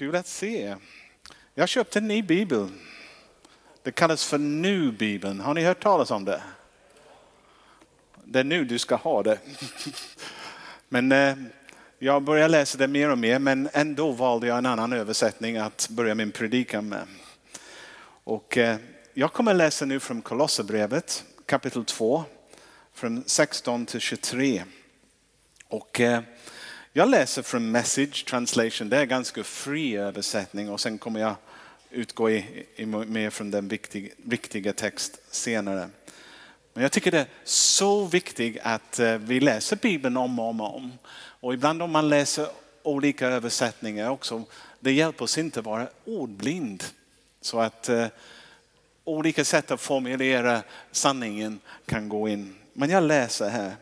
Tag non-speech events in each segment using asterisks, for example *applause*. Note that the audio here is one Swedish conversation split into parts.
Kul att se. Jag köpte en ny bibel. Det kallas för Nu-bibeln. Har ni hört talas om det? Det är nu du ska ha det. *laughs* Men eh, jag börjar läsa det mer och mer men ändå valde jag en annan översättning att börja min predikan med. Och eh, jag kommer läsa nu från Kolosserbrevet kapitel 2 från 16 till 23. Och eh, jag läser från Message Translation, det är ganska fri översättning och sen kommer jag utgå i, i, mer från den viktiga, viktiga text senare. Men jag tycker det är så viktigt att eh, vi läser Bibeln om och om och om. Och ibland om man läser olika översättningar också, det hjälper oss inte att vara ordblind. Så att eh, olika sätt att formulera sanningen kan gå in. Men jag läser här.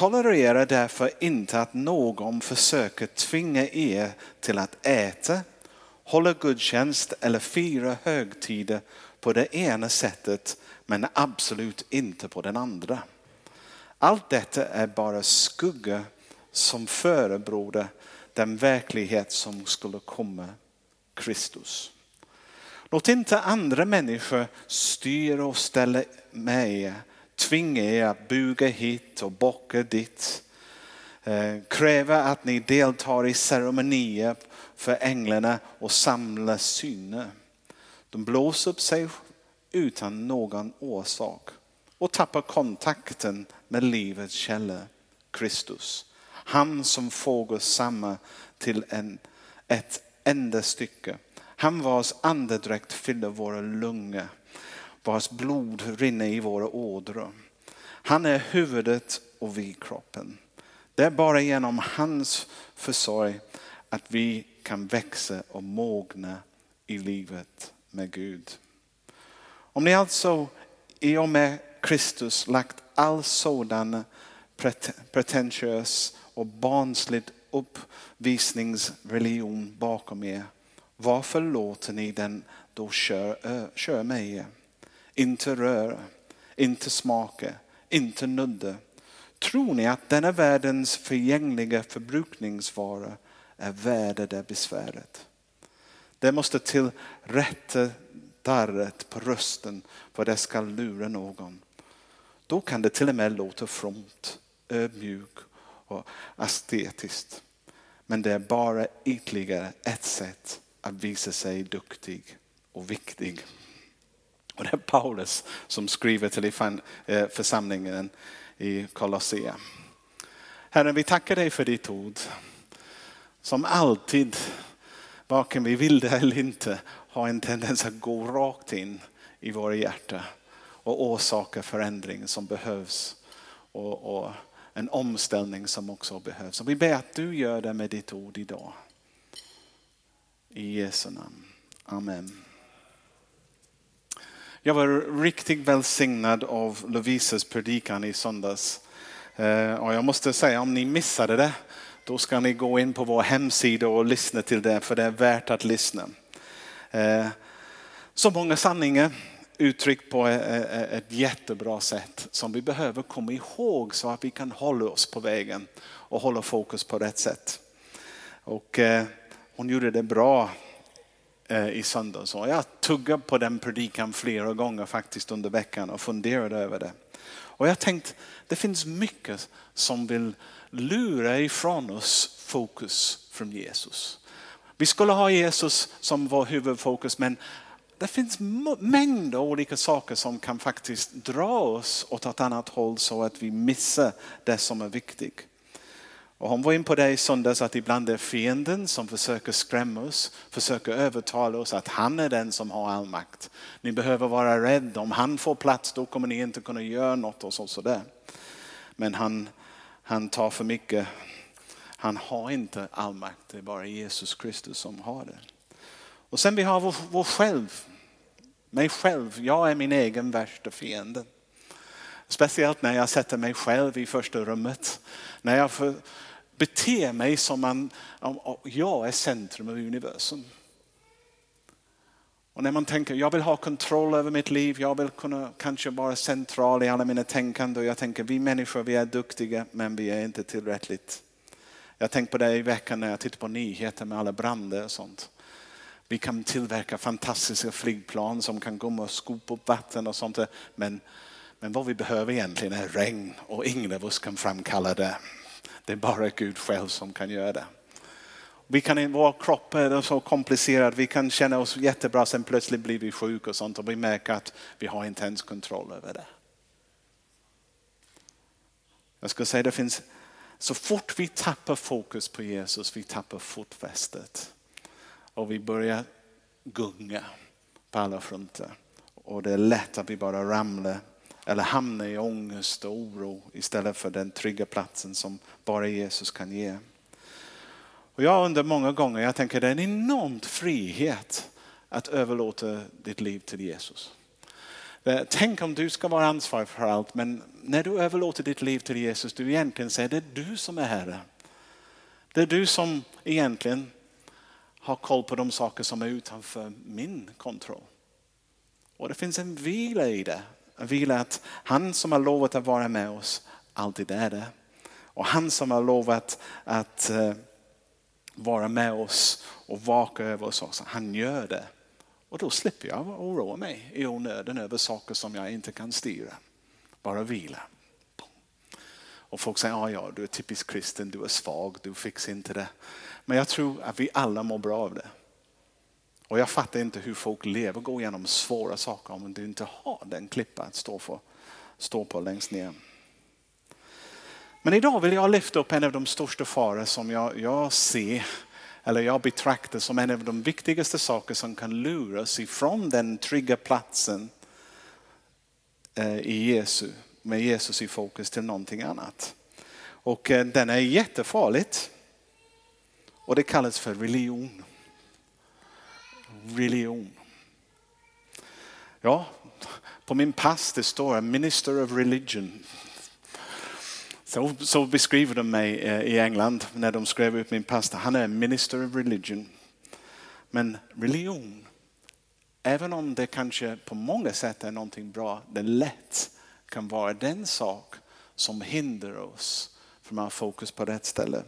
Tolerera därför inte att någon försöker tvinga er till att äta, hålla gudstjänst eller fira högtider på det ena sättet men absolut inte på den andra. Allt detta är bara skugga som förebråder den verklighet som skulle komma, Kristus. Låt inte andra människor styra och ställa med er tvinga er att buga hit och bocka dit. Eh, kräva att ni deltar i ceremonier för änglarna och samla syner. De blåser upp sig utan någon orsak och tappar kontakten med livets källa, Kristus. Han som får samman till en, ett enda stycke. Han vars andedräkt fyller våra lungor vars blod rinner i våra ådror. Han är huvudet och vi kroppen. Det är bara genom hans försorg att vi kan växa och mogna i livet med Gud. Om ni alltså i och med Kristus lagt all sådan pretentiös och barnsligt uppvisningsreligion bakom er, varför låter ni den då köra, kör med er? Inte röra, inte smaka, inte nudda. Tror ni att denna världens förgängliga förbrukningsvara är värd det besväret? Det måste till rätta darret på rösten för det ska lura någon. Då kan det till och med låta fromt, ödmjuk och estetiskt. Men det är bara ytterligare ett sätt att visa sig duktig och viktig. Och det är Paulus som skriver till eh, församlingen i Kolossea. Herre, vi tackar dig för ditt ord. Som alltid, varken vi vill det eller inte, har en tendens att gå rakt in i våra hjärtan och orsaka förändring som behövs och, och en omställning som också behövs. Och vi ber att du gör det med ditt ord idag. I Jesu namn. Amen. Jag var riktigt välsignad av Lovisas predikan i söndags. Eh, och jag måste säga om ni missade det, då ska ni gå in på vår hemsida och lyssna till det, för det är värt att lyssna. Eh, så många sanningar uttryckt på eh, ett jättebra sätt som vi behöver komma ihåg så att vi kan hålla oss på vägen och hålla fokus på rätt sätt. Och hon gjorde det bra Eh, i söndags. Jag tuggade på den predikan flera gånger faktiskt under veckan och funderade över det. Och jag tänkte, det finns mycket som vill lura ifrån oss fokus från Jesus. Vi skulle ha Jesus som vår huvudfokus men det finns mängder olika saker som kan faktiskt dra oss åt ett annat håll så att vi missar det som är viktigt. Och hon var in på det i söndags att ibland är fienden som försöker skrämma oss, försöker övertala oss att han är den som har all makt. Ni behöver vara rädda, om han får plats då kommer ni inte kunna göra något och så, sådär. Men han, han tar för mycket, han har inte all makt, det är bara Jesus Kristus som har det. Och sen vi har vår, vår själv, mig själv, jag är min egen värsta fiende. Speciellt när jag sätter mig själv i första rummet. När jag för, Bete mig som man, jag är centrum av universum. Och när man tänker, jag vill ha kontroll över mitt liv, jag vill kunna kanske vara central i alla mina tänkande. Och jag tänker, vi människor vi är duktiga men vi är inte tillräckligt. Jag tänkte på det i veckan när jag tittade på nyheter med alla bränder och sånt. Vi kan tillverka fantastiska flygplan som kan komma och skopa upp vatten och sånt. Men, men vad vi behöver egentligen är regn och ingen av oss kan framkalla det. Det är bara Gud själv som kan göra det. Vi kan, vår kropp är så komplicerad, vi kan känna oss jättebra, sen plötsligt blir vi sjuka och sånt och vi märker att vi har inte ens kontroll över det. Jag skulle säga det finns, så fort vi tappar fokus på Jesus, vi tappar fotfästet. Och vi börjar gunga på alla fronter. Och det är lätt att vi bara ramlar eller hamna i ångest och oro istället för den trygga platsen som bara Jesus kan ge. Och jag undrar många gånger, jag tänker det är en enorm frihet att överlåta ditt liv till Jesus. Eh, tänk om du ska vara ansvarig för allt, men när du överlåter ditt liv till Jesus, du egentligen säger det är du som är Herre. Det är du som egentligen har koll på de saker som är utanför min kontroll. Och det finns en vila i det. En vila att han som har lovat att vara med oss alltid är det. Och han som har lovat att eh, vara med oss och vaka över oss också, han gör det. Och då slipper jag oroa mig i onödan över saker som jag inte kan styra. Bara vila. Och folk säger, ja, ja, du är typisk kristen, du är svag, du fixar inte det. Men jag tror att vi alla mår bra av det. Och jag fattar inte hur folk lever och går igenom svåra saker om du inte har den klippa att stå, för, stå på längst ner. Men idag vill jag lyfta upp en av de största faror som jag, jag ser eller jag betraktar som en av de viktigaste saker som kan luras ifrån den trygga platsen eh, i Jesu, med Jesus i fokus till någonting annat. Och eh, den är jättefarligt. Och det kallas för religion. Religion. Ja, på min pass det står minister of religion. Så, så beskriver de mig eh, i England när de skrev ut min pass. Han är minister of religion. Men religion, även om det kanske på många sätt är någonting bra, det lätt kan vara den sak som hindrar oss från att ha fokus på rätt ställe.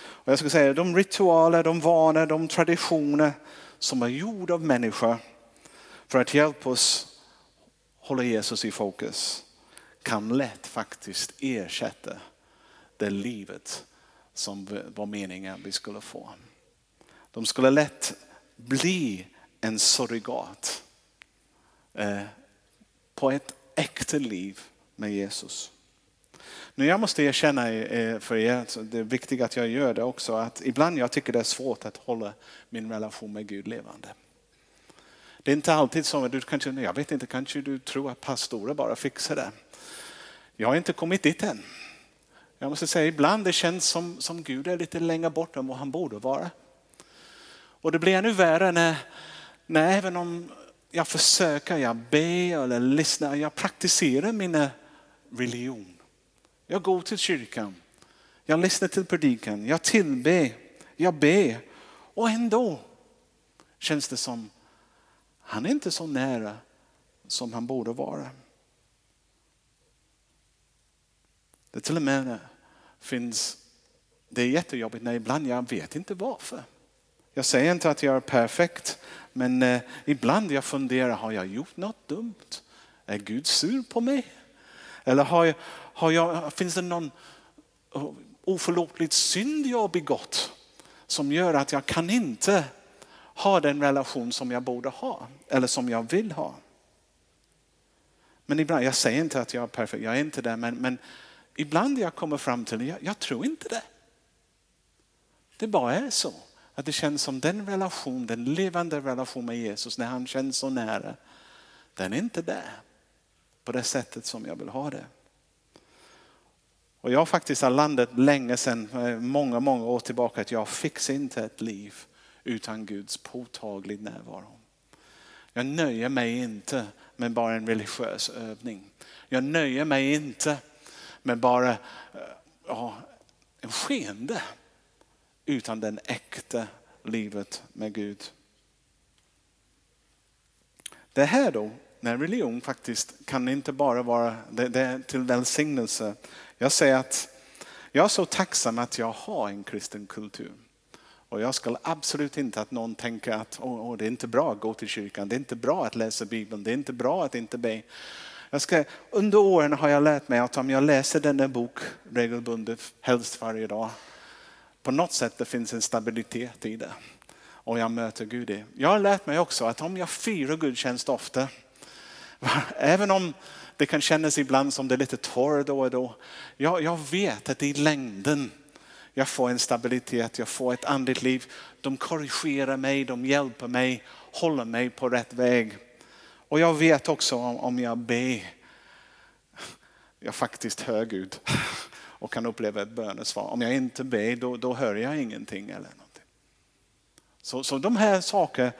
Och jag ska säga de ritualer, de vanor, de traditioner som är gjord av människa för att hjälpa oss hålla Jesus i fokus kan lätt faktiskt ersätta det livet som var meningen vi skulle få. De skulle lätt bli en surrogat eh, på ett äkta liv med Jesus. Nu jag måste erkänna eh, för er, alltså, det är viktigt att jag gör det också, att ibland jag tycker det är svårt att hålla min relation med Gud levande. Det är inte alltid så, du kanske, jag vet inte, kanske du tror att pastorer bara fixar det. Jag har inte kommit dit än. Jag måste säga ibland det känns som, som Gud är lite längre bort än vad han borde vara. Och det blir ännu värre när, när även om jag försöker, jag ber eller lyssnar, jag praktiserar min religion. Jag går till kyrkan, jag lyssnar till predikan, jag tillber, jag ber och ändå känns det som han är inte så nära som han borde vara. Det till och med finns, det är jättejobbigt när ibland jag vet inte varför. Jag säger inte att jag är perfekt, men eh, ibland jag funderar, har jag gjort något dumt? Är Gud sur på mig? Eller har jag, har jag, finns det någon eh, oförlåtlig synd jag har begått som gör att jag kan inte ha den relation som jag borde ha eller som jag vill ha? Men ibland, jag säger inte att jag är perfekt, jag är inte det, men, men ibland jag kommer fram till, jag, jag tror inte det. Det bara är så. Att det känns som den relation, den levande relation med Jesus när han känns så nära, den är inte där på det sättet som jag vill ha det. Och jag faktiskt har landat länge sedan, eh, många, många år tillbaka, att jag fixar inte ett liv utan Guds påtaglig närvaro. Jag nöjer mig inte med bara en religiös övning. Jag nöjer mig inte med bara eh, ja, en skeende utan den äkta livet med Gud. Det här då, när religion faktiskt kan inte bara vara det, det till välsignelse. Jag säger att Jag är så tacksam att jag har en kristen kultur. Och jag ska absolut inte att någon tänker att oh, oh, det är inte bra att gå till kyrkan, det är inte bra att läsa Bibeln, det är inte bra att inte be. Jag ska, under åren har jag lärt mig att om jag läser denna bok regelbundet, helst varje dag, på något sätt det finns en stabilitet i det. Och jag möter Gud i. Jag har lärt mig också att om jag firar gudstjänst ofta, *laughs* även om det kan kännas ibland som det är lite torr då och då. Jag, jag vet att i längden jag får en stabilitet, jag får ett andligt liv. De korrigerar mig, de hjälper mig, håller mig på rätt väg. Och jag vet också om, om jag ber, jag faktiskt hör Gud och kan uppleva ett bönesvar. Om jag inte ber då, då hör jag ingenting. Eller någonting. Så, så de här sakerna,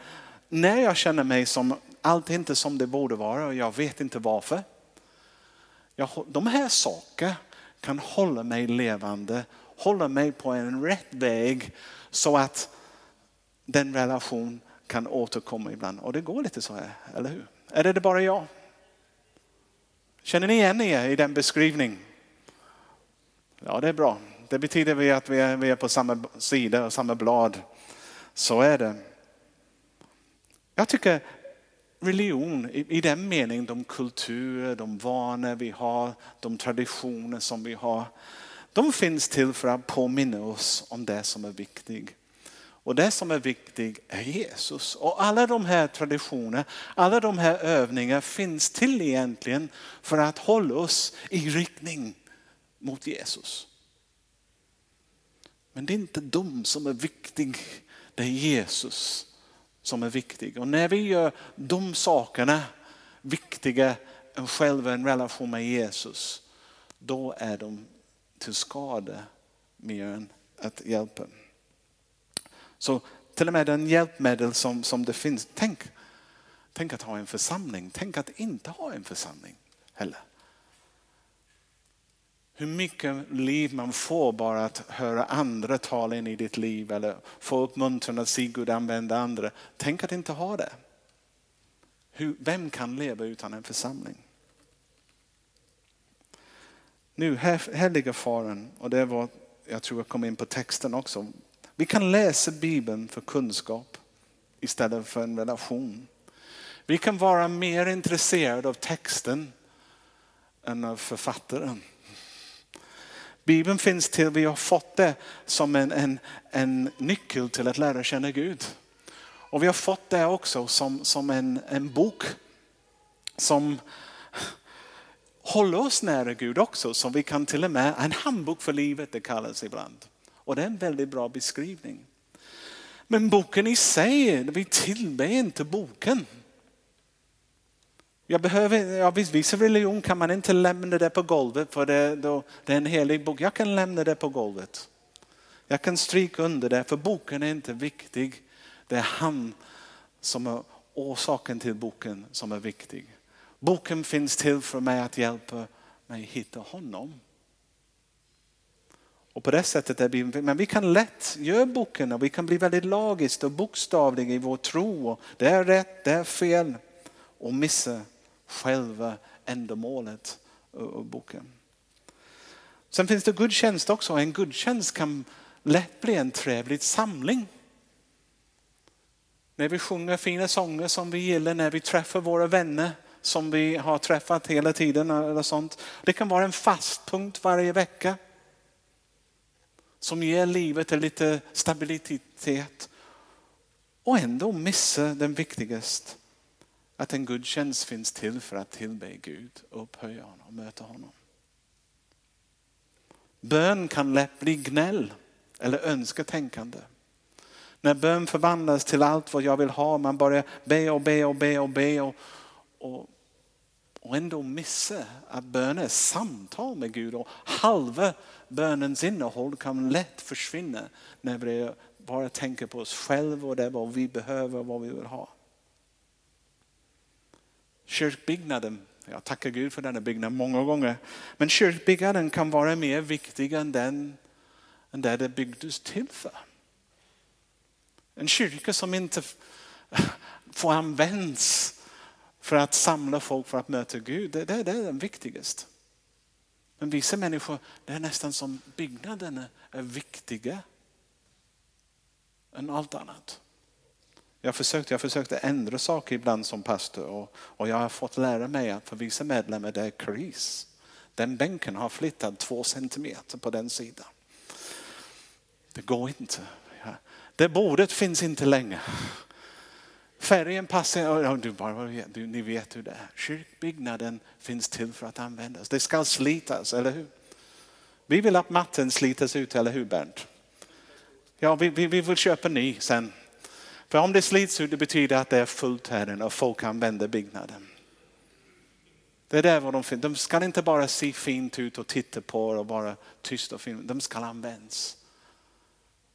när jag känner mig som allt är inte som det borde vara och jag vet inte varför. Jag, de här sakerna kan hålla mig levande, hålla mig på en rätt väg så att den relation kan återkomma ibland. Och det går lite så här, eller hur? Är det bara jag? Känner ni igen er i den beskrivningen? Ja, det är bra. Det betyder att vi är, vi är på samma sida och samma blad. Så är det. Jag tycker religion i, den meningen, de kulturer, de vanor vi har, de traditioner som vi har. De finns till för att påminna oss om det som är viktigt. Och det som är viktigt är Jesus. Och alla de här traditionerna, alla de här övningarna finns till egentligen för att hålla oss i riktning mot Jesus. Men det är inte de som är viktiga, det är Jesus som är viktig. Och när vi gör de sakerna viktiga än själva en relation med Jesus, då är de till skada mer än att hjälpa. Så till och med den hjälpmedel som, som det finns, tänk, tänk att ha en församling, tänk att inte ha en församling heller hur mycket liv man får bara att höra andra tala in i ditt liv eller få uppmuntran att se Gud använda andra. Tänk att inte ha det. Hur, vem kan leva utan en församling? Nu, här, här ligger faran och det var, jag tror jag kom in på texten också. Vi kan läsa Bibeln för kunskap istället för en relation. Vi kan vara mer intresserade av texten än av författaren. Bibeln finns till, vi har fått det som en, en, en nyckel till att lära känna Gud. Och vi har fått det också som, som en, en bok som håller oss nära Gud också. Som vi kan till och med, en handbok för livet det kallas ibland. Och det är en väldigt bra beskrivning. Men boken i sig, vi tillber inte boken. Jag behöver, ja, vissa religion kan man inte lämna det på golvet för det, då, det är en helig bok. Jag kan lämna det på golvet. Jag kan stryka under det för boken är inte viktig. Det är han som är orsaken till boken som är viktig. Boken finns till för mig att hjälpa mig hitta honom. Och på det sättet är vi, men vi kan lätt göra boken och vi kan bli väldigt lagiskt och bokstavliga i vår tro. Det är rätt, det är fel och missa själva ändamålet av boken. Sen finns det gudstjänst också. En gudstjänst kan lätt bli en trevlig samling. När vi sjunger fina sånger som vi gillar, när vi träffar våra vänner som vi har träffat hela tiden. Eller sånt. Det kan vara en fast punkt varje vecka. Som ger livet en lite stabilitet. Och ändå missa den viktigaste att en gudstjänst finns till för att tillbe Gud, upphöja honom och möta honom. Bön kan lätt bli gnäll eller önsketänkande. När bön förvandlas till allt vad jag vill ha, man börjar be och be och be och be och, och, och ändå missa att bön är samtal med Gud och halva bönens innehåll kan lätt försvinna när vi bara tänker på oss själva och det vad vi behöver och vad vi vill ha. Kyrkbyggnaden, jag tackar Gud för denna byggnad många gånger, men kyrkbyggnaden kan vara mer viktig än den än det det byggdes till för. En kyrka som inte *laughs* får användas för att samla folk för att möta Gud, det, det, det är den viktigaste. Men vissa människor, det är nästan som byggnaden är viktiga än allt annat. Jag försökte, jag försökte ändra saker ibland som pastor och, och jag har fått lära mig att för vissa medlemmar det är kris. Den bänken har flyttat två centimeter på den sidan. Det går inte. Det bordet finns inte längre. Färgen passar, du bara, du, ni vet hur det är. Kyrkbyggnaden finns till för att användas. Det ska slitas, eller hur? Vi vill att matten slitas ut, eller hur Bernt? Ja, vi, vi, vi vill köpa ny sen. För om det slits ut det betyder att det är fullt här och folk använder byggnaden. Det är där vad de finns. De ska inte bara se fint ut och titta på och vara tysta och fina. De ska användas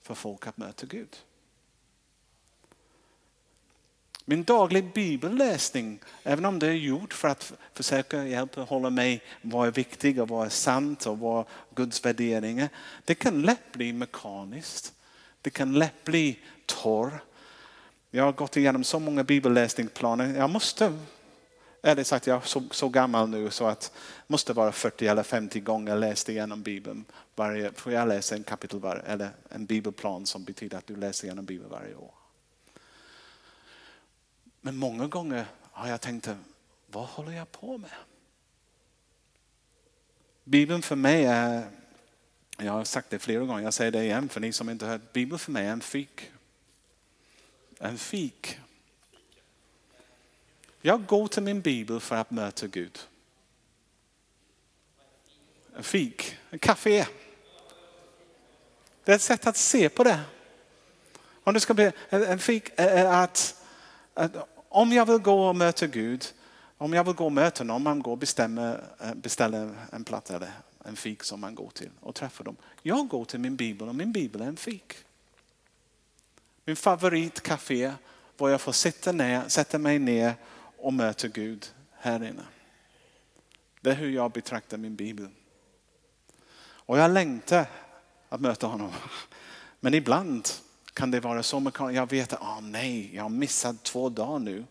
för folk att möta Gud. Min dagliga bibelläsning, även om det är gjort för att försöka hjälpa hålla mig vad är viktigt och vad är sant och vad Guds värderingar. Det kan lätt bli mekaniskt. Det kan lätt bli torr. Jag har gått igenom så många bibelläsningsplaner. Jag måste, ärligt sagt, jag är så, så gammal nu så att måste vara 40 eller 50 gånger läst igenom Bibeln. Varje, för jag läser en kapitel var, eller en bibelplan som betyder att du läser igenom Bibeln varje år. Men många gånger har jag tänkt, vad håller jag på med? Bibeln för mig är, jag har sagt det flera gånger, jag säger det igen för ni som inte hört, Bibeln för mig är en fik. En fik. Jag går till min bibel för att möta Gud. En fik, en kafé. Det är ett sätt att se på det. Om det ska bli en fik är att, att om jag vill gå och möta Gud, om jag vill gå och möta någon, man går och bestämmer, eh, beställer en platta eller en fik som man går till och träffar dem. Jag går till min bibel och min bibel är en fik. Min favoritcafé var jag får sitta, ner, sätta mig ner och möta Gud här inne. Det är hur jag betraktar min bibel. Och jag längtar att möta honom. Men ibland kan det vara så att jag vet att oh, nej, jag har missat två dagar nu.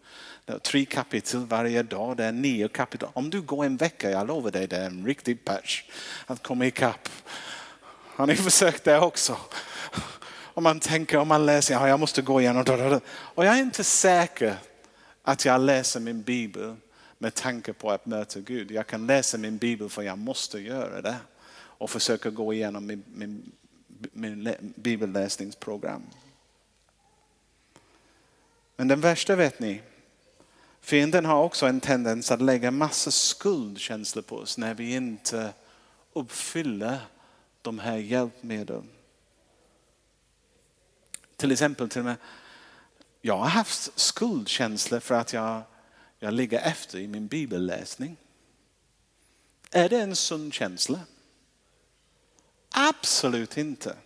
Det är tre kapitel varje dag, det är nio kapitel. Om du går en vecka, jag lovar dig, det är en riktig patch att komma ikapp. Har ni försökt det också? Om man tänker, om man läser, ja, jag måste gå igenom. Och jag är inte säker att jag läser min bibel med tanke på att möta Gud. Jag kan läsa min bibel för jag måste göra det och försöka gå igenom min, min min bibelläsningsprogram. Men den värsta vet ni, fienden har också en tendens att lägga massa skuldkänslor på oss när vi inte uppfyller de här hjälpmedlen. Till exempel, till och med, jag har haft skuldkänslor för att jag, jag ligger efter i min bibelläsning. Är det en sund känsla? Absolut inte.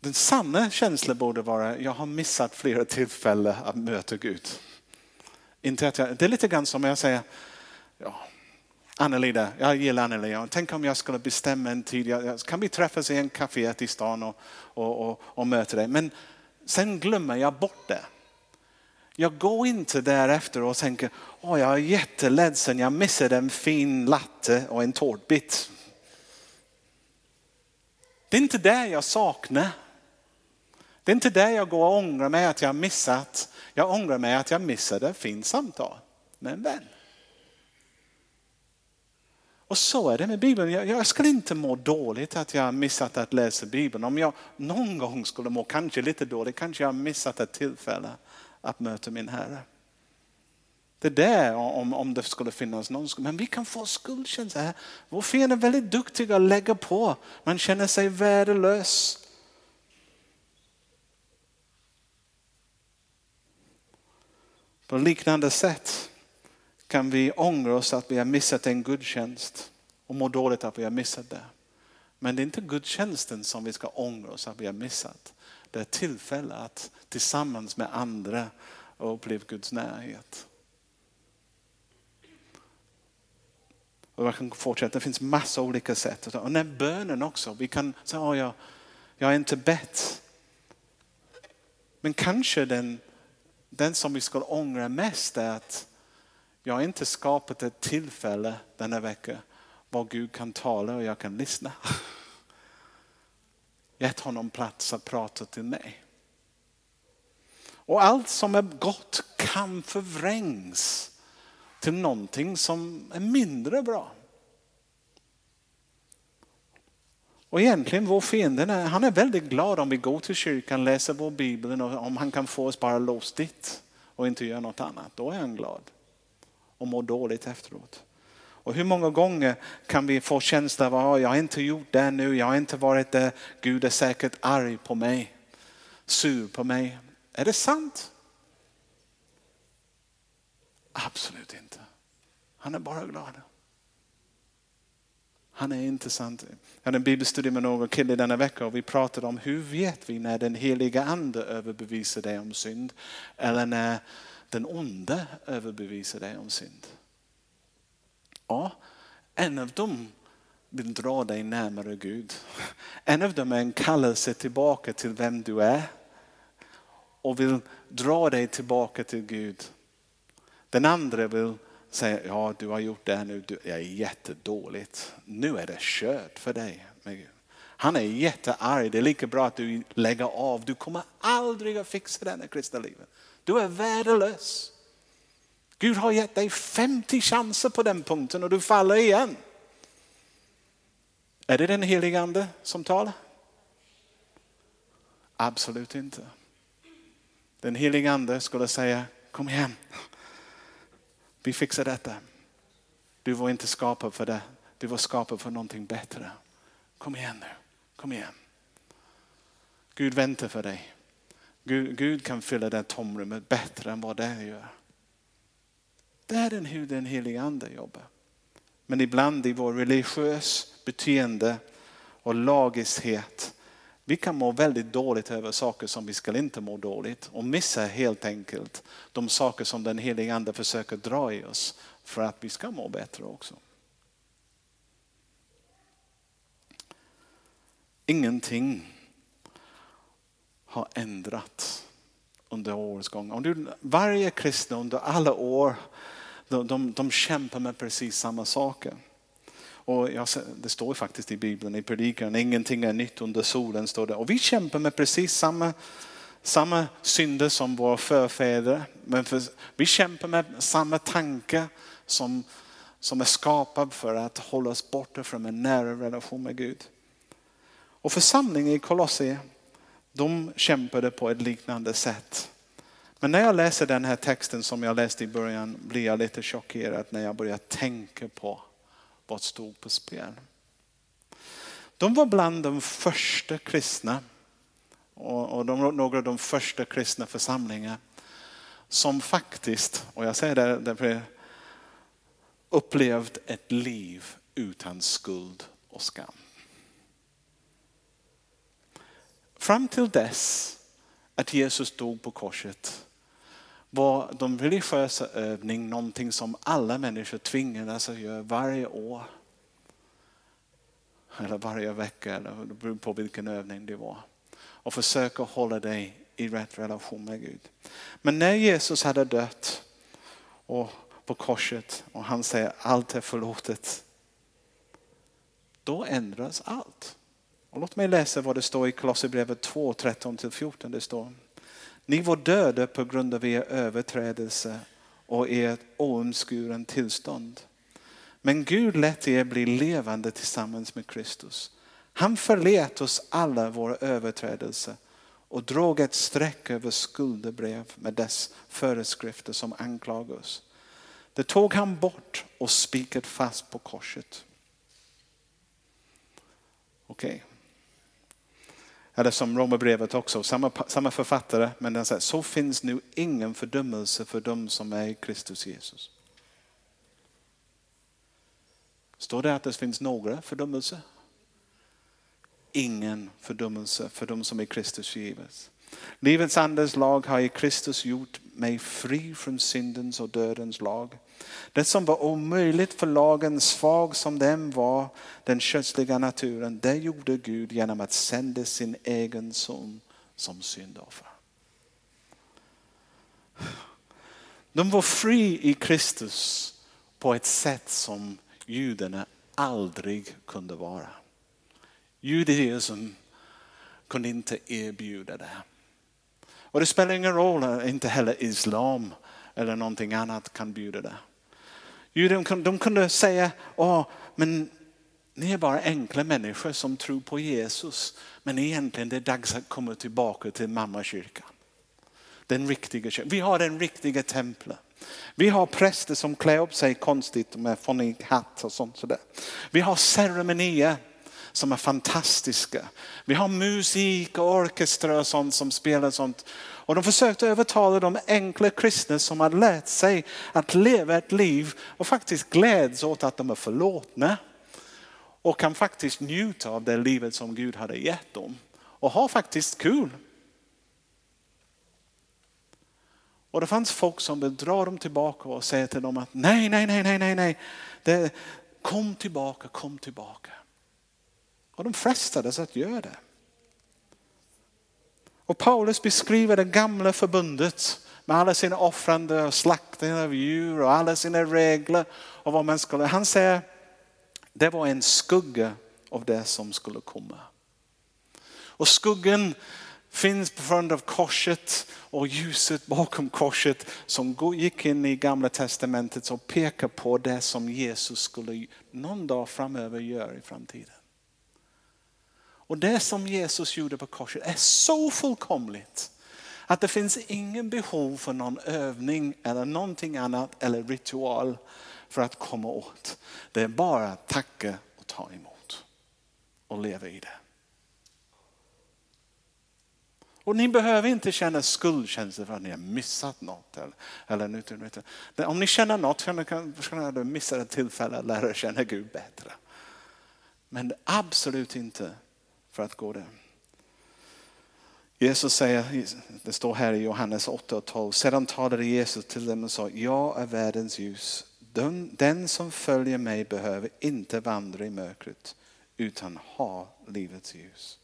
Den sanna känslan borde vara, jag har missat flera tillfällen att möta Gud. Inte att jag, det är lite grann som jag säger, ja, Annelida, jag gillar Annelida. Tänk om jag skulle bestämma en tid, kan vi träffas i en kafé i stan och, och, och, och möta dig? Men sen glömmer jag bort det. Jag går inte därefter och tänker, åh jag är jätteledsen, jag missade en fin latte och en tårtbit. Det är inte det jag saknar. Det är inte det jag går och ångrar mig att jag missat. Jag ångrar mig att jag missade ett fint samtal med en vän. Och så är det med Bibeln. Jag, jag skulle inte må dåligt att jag missat att läsa Bibeln. Om jag någon gång skulle må kanske lite dåligt, kanske jag missat ett tillfälle att möta min Herre. Det där om, om det skulle finnas någon skuld. Men vi kan få skuldkänsla. Vår fiende är väldigt duktig att lägga på. Man känner sig värdelös. På liknande sätt kan vi ångra oss att vi har missat en gudstjänst och må dåligt att vi har missat det. Men det är inte gudstjänsten som vi ska ångra oss att vi har missat. Det är tillfälle att tillsammans med andra uppleva Guds närhet. Och jag kan fortsätta, det finns massa olika sätt. Och när bönen också, vi kan säga, oh, jag, jag har inte bett. Men kanske den, den som vi ska ångra mest är att jag har inte skapat ett tillfälle denna vecka var Gud kan tala och jag kan lyssna. Gett honom plats att prata till mig. Och allt som är gott kan förvrängs till någonting som är mindre bra. Och egentligen vår fiende, han är väldigt glad om vi går till kyrkan, läser vår bibel och om han kan få oss bara låst dit och inte göra något annat. Då är han glad och mår dåligt efteråt. Och hur många gånger kan vi få känslan av att jag har inte gjort det nu, jag har inte varit där, Gud är säkert arg på mig, sur på mig. Är det sant? Absolut inte. Han är bara glad. Han är inte sant. Jag hade en bibelstudie med någon kille denna vecka och vi pratade om hur vet vi när den heliga ande överbevisar dig om synd eller när den onde överbevisar dig om synd. Ja, en av dem vill dra dig närmare Gud. En av dem är en kallelse tillbaka till vem du är och vill dra dig tillbaka till Gud. Den andra vill säga, ja du har gjort det här nu, det är jättedåligt. Nu är det kört för dig. Han är jättearg, det är lika bra att du lägger av. Du kommer aldrig att fixa det här kristna livet. Du är värdelös. Gud har gett dig 50 chanser på den punkten och du faller igen. Är det den helige ande som talar? Absolut inte. Den helige ande skulle säga, kom igen. Vi fixar detta. Du var inte skapad för det. Du var skapad för någonting bättre. Kom igen nu. Kom igen. Gud väntar för dig. Gud, Gud kan fylla det tomrummet bättre än vad det gör. Det är den, hur den heliga ande jobbar. Men ibland i vår religiös beteende och lagiskhet, vi kan må väldigt dåligt över saker som vi ska inte må dåligt och missa helt enkelt de saker som den heliga ande försöker dra i oss för att vi ska må bättre också. Ingenting har ändrats under årets gång. Om du, varje kristen under alla år de, de, de kämpar med precis samma saker. Och jag, det står faktiskt i Bibeln, i predikan, ingenting är nytt under solen. står det. Och vi kämpar med precis samma, samma synder som våra förfäder. Men för, vi kämpar med samma tanke som, som är skapad för att hålla oss borta från en nära relation med Gud. Och församlingen i Kolosser, de kämpade på ett liknande sätt. Men när jag läser den här texten som jag läste i början blir jag lite chockerad när jag börjar tänka på vad stod på spel. De var bland de första kristna och de, några av de första kristna församlingar som faktiskt, och jag säger det därför upplevt ett liv utan skuld och skam. Fram till dess att Jesus dog på korset var de religiösa övning någonting som alla människor tvingades att göra varje år. Eller varje vecka, eller det beror på vilken övning det var. Och försöka hålla dig i rätt relation med Gud. Men när Jesus hade dött och på korset och han säger allt är förlåtet. Då ändras allt. Och låt mig läsa vad det står i Kolosserbrevet 2, 13-14. Det står ni var döda på grund av er överträdelse och ert oomskuren tillstånd. Men Gud lät er bli levande tillsammans med Kristus. Han förlät oss alla våra överträdelser och drog ett streck över skuldebrev med dess föreskrifter som anklagar oss. Det tog han bort och spikat fast på korset. Okej. Okay. Eller som Romarbrevet också, samma, samma författare, men den säger så finns nu ingen fördömelse för dem som är i Kristus Jesus. Står det att det finns några fördömelse? Ingen fördömelse för dem som är i Kristus Jesus. Livets andes lag har i Kristus gjort mig fri från syndens och dödens lag. Det som var omöjligt för lagen, svag som den var, den kötsliga naturen, det gjorde Gud genom att sända sin egen son som syndoffer. De var fri i Kristus på ett sätt som judarna aldrig kunde vara. Judaism kunde inte erbjuda det. Och det spelar ingen roll, inte heller islam eller någonting annat kan bjuda det. Juden, de kunde säga, Åh, men ni är bara enkla människor som tror på Jesus. Men egentligen det är dags att komma tillbaka till mammakyrkan. Den riktiga kyrkan. Vi har den riktiga templet. Vi har präster som klär upp sig konstigt med fånig hatt och sånt. Sådär. Vi har ceremonier som är fantastiska. Vi har musik och orkestrar och sånt som spelar sånt. Och de försökte övertala de enkla kristna som hade lärt sig att leva ett liv och faktiskt gläds åt att de är förlåtna. Och kan faktiskt njuta av det livet som Gud hade gett dem. Och ha faktiskt kul. Och det fanns folk som vill dra dem tillbaka och säga till dem att nej, nej, nej, nej, nej, nej. Det, kom tillbaka, kom tillbaka. Och de frestades att göra det. Och Paulus beskriver det gamla förbundet med alla sina offrande och slaktningar av djur och alla sina regler och vad man skulle. Han säger det var en skugga av det som skulle komma. Och skuggan finns på grund av korset och ljuset bakom korset som gick in i gamla testamentet som pekar på det som Jesus skulle någon dag framöver göra i framtiden. Och det som Jesus gjorde på korset är så fullkomligt att det finns ingen behov för någon övning eller någonting annat eller ritual för att komma åt. Det är bara att tacka och ta emot och leva i det. Och ni behöver inte känna skuldkänslor för att ni har missat något. Eller, eller, om ni känner något så kan ni missa ett tillfälle att lära känna Gud bättre. Men absolut inte för att gå där. Jesus säger, det står här i Johannes 8 och 12, sedan talade Jesus till dem och sa, jag är världens ljus. Den, den som följer mig behöver inte vandra i mörkret utan ha livets ljus.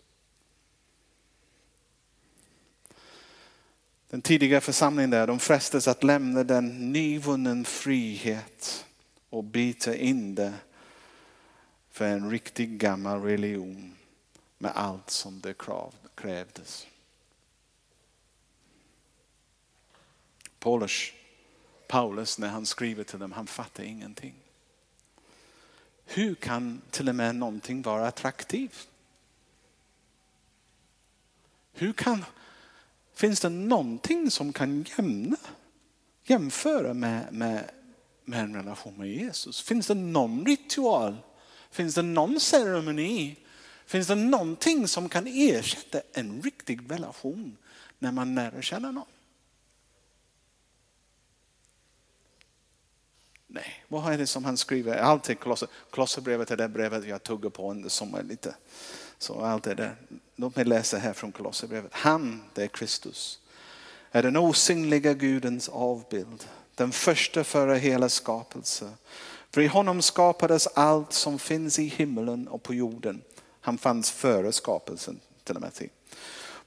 Den tidiga församlingen där, de frestas att lämna den nyvunnen frihet och byta in det för en riktig gammal religion med allt som det krävdes. Paulus, Paulus när han skriver till dem, han fattar ingenting. Hur kan till och med någonting vara attraktivt? Hur kan, finns det någonting som kan jämna, jämföra med, med, med en relation med Jesus? Finns det någon ritual? Finns det någon ceremoni Finns det någonting som kan ersätta en riktig relation när man nära känner någon? Nej, vad är det som han skriver? Alltid Kolosserbrevet är det brevet jag tuggar på under sommaren lite. Så allt är det. Låt mig läsa här från Kolosserbrevet. Han, det är Kristus, är den osynliga Gudens avbild. Den första före hela skapelse. För i honom skapades allt som finns i himlen och på jorden han fanns före skapelsen till och med.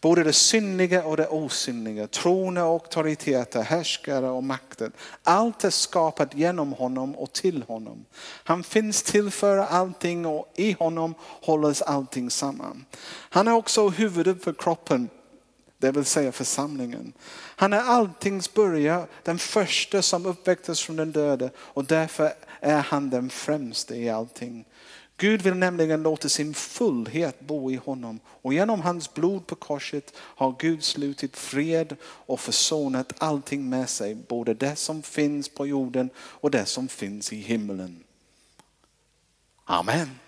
Både det synliga och det osynliga, troner och auktoriteter, härskare och makten. Allt är skapat genom honom och till honom. Han finns till för allting och i honom hålls allting samman. Han är också huvudet för kroppen, det vill säga församlingen. Han är alltings början, den första som uppväcktes från den döde och därför är han den främste i allting. Gud vill nämligen låta sin fullhet bo i honom och genom hans blod på korset har Gud slutit fred och försonat allting med sig, både det som finns på jorden och det som finns i himlen. Amen.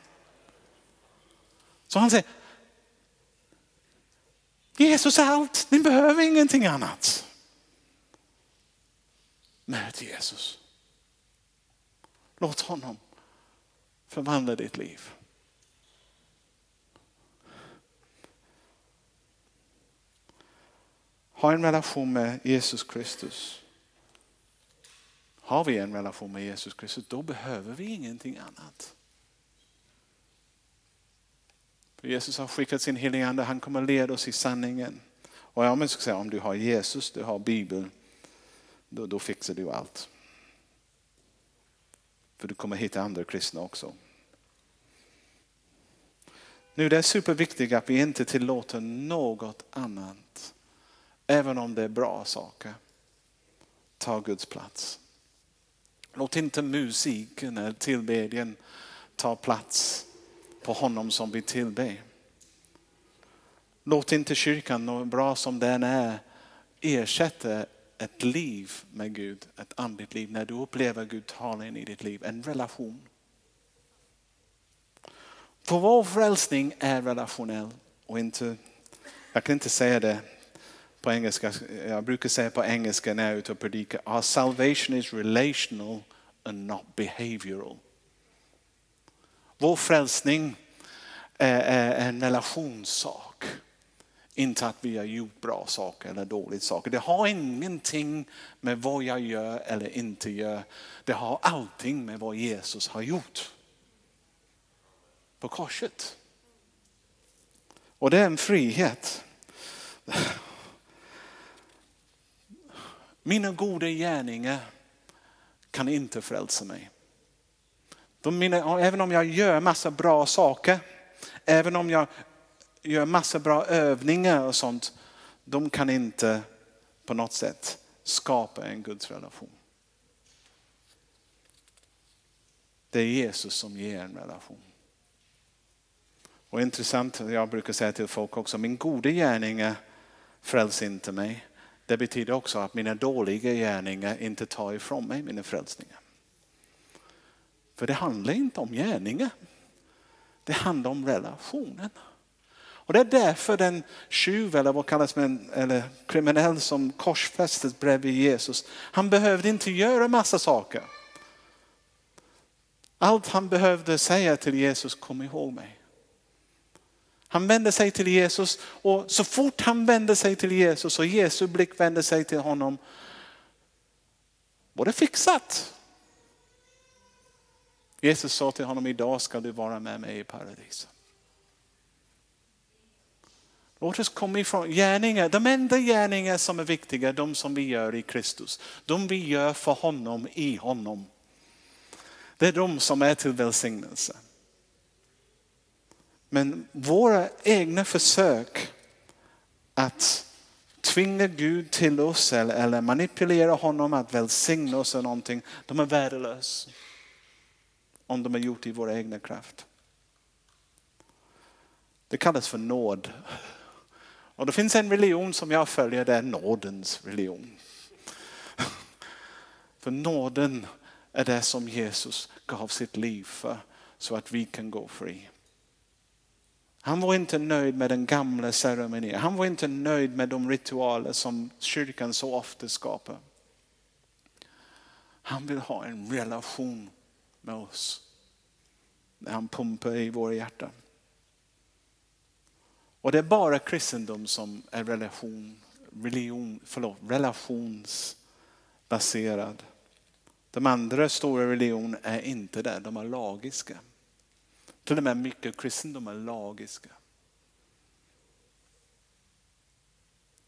Så han säger, Jesus är allt, ni behöver ingenting annat. Möt Jesus. Låt honom förvandla ditt liv. Ha en relation med Jesus Kristus. Har vi en relation med Jesus Kristus, då behöver vi ingenting annat. För Jesus har skickat sin helige Ande, han kommer leda oss i sanningen. Och jag ska säga, om du har Jesus, du har Bibeln, då, då fixar du allt. För du kommer hitta andra kristna också. Nu det är superviktigt att vi inte tillåter något annat, även om det är bra saker, ta Guds plats. Låt inte musiken eller tillbedjan ta plats på honom som vi tillber. Låt inte kyrkan, bra som den är, ersätta ett liv med Gud, ett andligt liv, när du upplever Gud tala in i ditt liv, en relation. För vår frälsning är relationell och inte, jag kan inte säga det på engelska, jag brukar säga på engelska när jag är ute och predikar, our salvation is relational and not behavioral. Vår frälsning är en relationssak. Inte att vi har gjort bra saker eller dåliga saker. Det har ingenting med vad jag gör eller inte gör. Det har allting med vad Jesus har gjort på korset. Och det är en frihet. Mina goda gärningar kan inte frälsa mig. De mina, även om jag gör massa bra saker, även om jag gör massa bra övningar och sånt, de kan inte på något sätt skapa en Guds relation. Det är Jesus som ger en relation. Och intressant, jag brukar säga till folk också, min goda gärningar frälser inte mig. Det betyder också att mina dåliga gärningar inte tar ifrån mig mina frälsningar. För det handlar inte om gärningar. Det handlar om relationen. Och det är därför den tjuv, eller vad kallas man, eller kriminell som korsfästes bredvid Jesus, han behövde inte göra massa saker. Allt han behövde säga till Jesus, kom ihåg mig. Han vände sig till Jesus och så fort han vände sig till Jesus och Jesu blick vände sig till honom var det fixat. Jesus sa till honom, idag ska du vara med mig i paradiset. Låt oss komma ifrån gärningar. De enda gärningar som är viktiga, de som vi gör i Kristus. De vi gör för honom, i honom. Det är de som är till välsignelse. Men våra egna försök att tvinga Gud till oss eller manipulera honom att välsigna oss eller någonting, de är värdelösa. Om de är gjort i vår egna kraft. Det kallas för nåd. Och det finns en religion som jag följer, det är nådens religion. *laughs* För nåden är det som Jesus gav sitt liv för så att vi kan gå fri. Han var inte nöjd med den gamla ceremonin. Han var inte nöjd med de ritualer som kyrkan så ofta skapar. Han vill ha en relation med oss. När han pumpar i våra hjärtan. Och det är bara kristendom som är relation, religion, förlåt, relationsbaserad. De andra stora religionerna är inte det, de är lagiska. Till och med mycket kristendom är lagiska.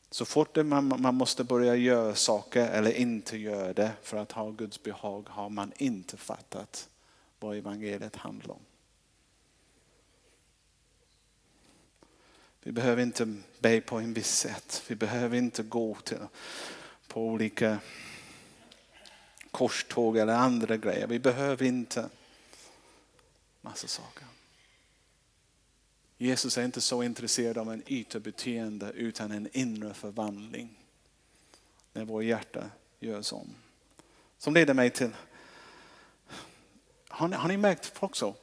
Så fort man, man måste börja göra saker eller inte göra det för att ha Guds behag har man inte fattat vad evangeliet handlar om. Vi behöver inte be på en viss sätt. Vi behöver inte gå till, på olika korståg eller andra grejer. Vi behöver inte massa saker. Jesus är inte så intresserad av en ytbeteende utan en inre förvandling. När vår hjärta görs om. Som leder mig till, har ni, har ni märkt också,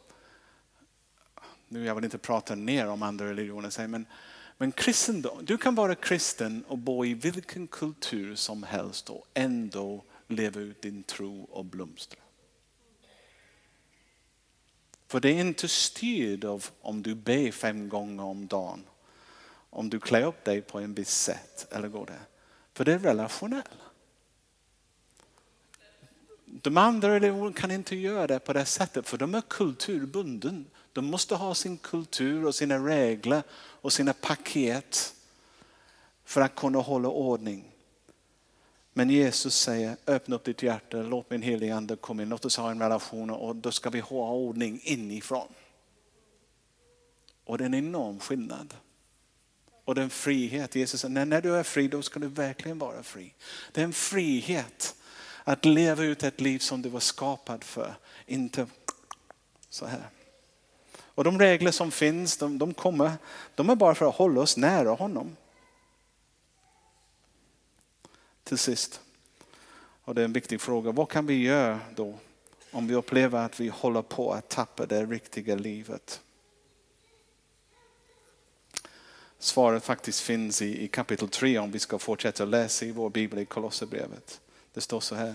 nu jag vill inte prata ner om andra religioner, men, men kristendom, du kan vara kristen och bo i vilken kultur som helst och ändå leva ut din tro och blomstra. För det är inte styrt av om du ber fem gånger om dagen. Om du klär upp dig på en viss sätt eller går det. För det är relationellt. De andra religionerna kan inte göra det på det sättet för de är kulturbunden. De måste ha sin kultur och sina regler och sina paket för att kunna hålla ordning. Men Jesus säger, öppna upp ditt hjärta, låt min helige ande komma in, låt oss ha en relation och då ska vi ha ordning inifrån. Och det är en enorm skillnad. Och den frihet. Jesus säger, när du är fri då ska du verkligen vara fri. Det är en frihet att leva ut ett liv som du var skapad för. Inte så här. Och de regler som finns, de, de, kommer, de är bara för att hålla oss nära honom. Till sist, och det är en viktig fråga, vad kan vi göra då om vi upplever att vi håller på att tappa det riktiga livet? Svaret faktiskt finns i, i kapitel 3 om vi ska fortsätta läsa i vår bibel i Kolosserbrevet. Det står så här.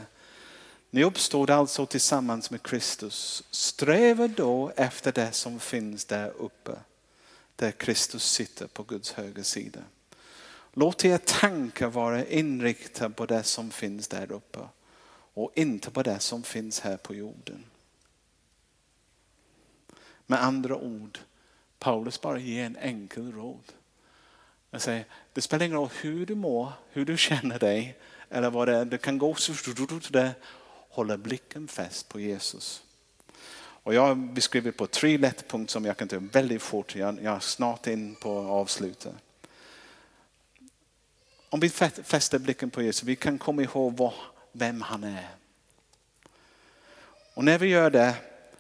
Ni uppstod alltså tillsammans med Kristus. Sträva då efter det som finns där uppe, där Kristus sitter på Guds högra sida. Låt er tankar vara inriktade på det som finns där uppe och inte på det som finns här på jorden. Med andra ord, Paulus bara ger en enkel råd. Jag säger, det spelar ingen roll hur du mår, hur du känner dig eller vad det är. Det kan gå så håller blicken fäst på Jesus. Och jag har beskrivit på tre lättpunkter som jag kan ta väldigt fort. Jag, jag är snart in på avslutet. Om vi fäster blicken på Jesus, vi kan komma ihåg vad, vem han är. Och när vi gör det,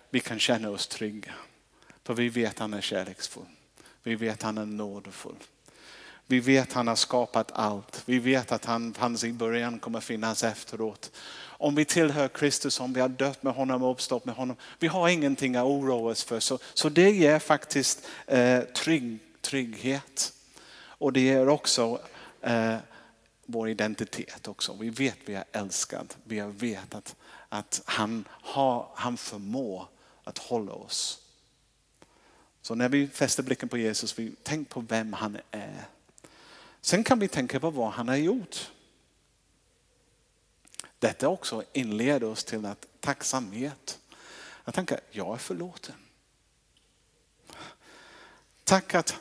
vi kan känna oss trygga. För vi vet att han är kärleksfull. Vi vet att han är nådefull. Vi vet att han har skapat allt. Vi vet att han fanns i början kommer finnas efteråt. Om vi tillhör Kristus, om vi har dött med honom och uppstått med honom. Vi har ingenting att oroa oss för. Så, så det ger faktiskt eh, trygg, trygghet. Och det ger också eh, vår identitet också. Vi vet att vi är älskade. Vi vet att, att han, har, han förmår att hålla oss. Så när vi fäster blicken på Jesus, vi tänk på vem han är. Sen kan vi tänka på vad han har gjort. Detta också inleder oss till att tacksamhet. Jag tänker, jag är förlåten. Tack att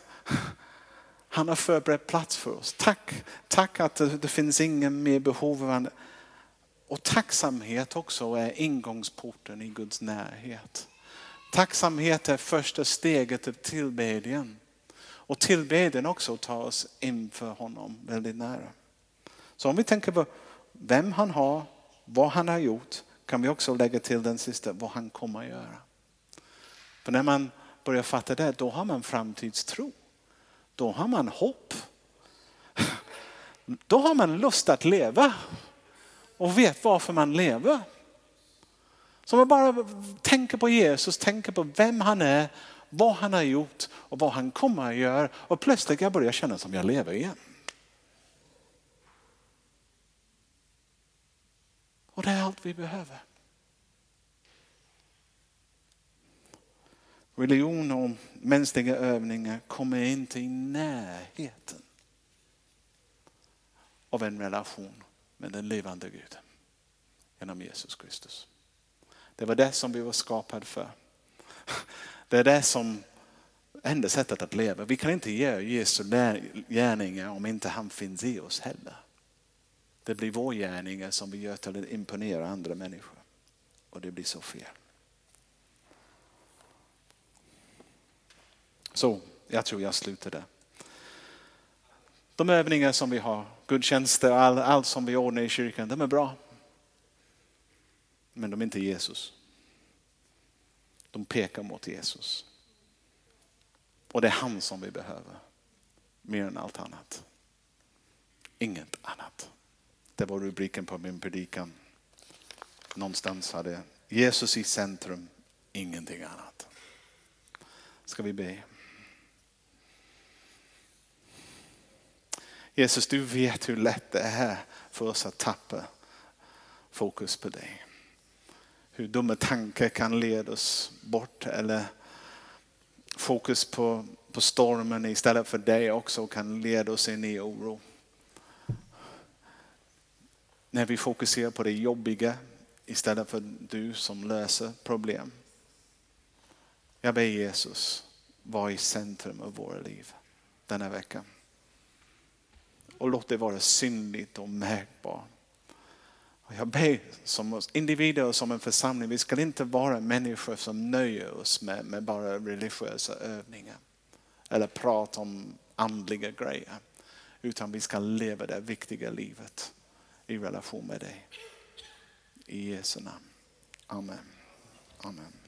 han har förberett plats för oss. Tack, tack att det, finns ingen mer behov av andra. Och tacksamhet också är ingångsporten i Guds närhet. Tacksamhet är första steget till tillbedjan. Och tillbedjan också tar oss inför honom väldigt nära. Så om vi tänker på vem han har, vad han har gjort, kan vi också lägga till den sista, vad han kommer att göra. För när man börjar fatta det, då har man framtidstro. Då har man hopp. Då har man lust att leva och vet varför man lever. Så man bara tänker på Jesus, tänker på vem han är vad han har gjort och vad han kommer att göra. Och plötsligt jag börjar känna som jag lever igen. Och det är allt vi behöver. Religion och mänskliga övningar kommer inte i närheten av en relation med den levande Guden genom Jesus Kristus. Det var det som vi var skapade för. Det är det som enda sättet att leva. Vi kan inte göra Jesu gärningar om inte han finns i oss heller. Det blir vår gärningar som vi gör till att imponera andra människor. Och det blir så fel. Så jag tror jag slutar där. De övningar som vi har, gudstjänster, all, allt som vi ordnar i kyrkan, de är bra. Men de är inte Jesus. De pekar mot Jesus. Och det är han som vi behöver. Mer än allt annat. Inget annat. Det var rubriken på min predikan. Någonstans hade Jesus i centrum, ingenting annat. Ska vi be? Jesus, du vet hur lätt det är för oss att tappa fokus på dig hur dumma tankar kan leda oss bort eller fokus på, på stormen istället för dig också kan leda oss in i oro. När vi fokuserar på det jobbiga istället för du som löser problem. Jag ber Jesus vara i centrum av våra liv denna vecka. Och låt det vara synligt och märkbart och jag ber som individer och som en församling, vi ska inte vara människor som nöjer oss med, med bara religiösa övningar. Eller prat om andliga grejer. Utan vi ska leva det viktiga livet i relation med dig. I Jesu namn. Amen. Amen.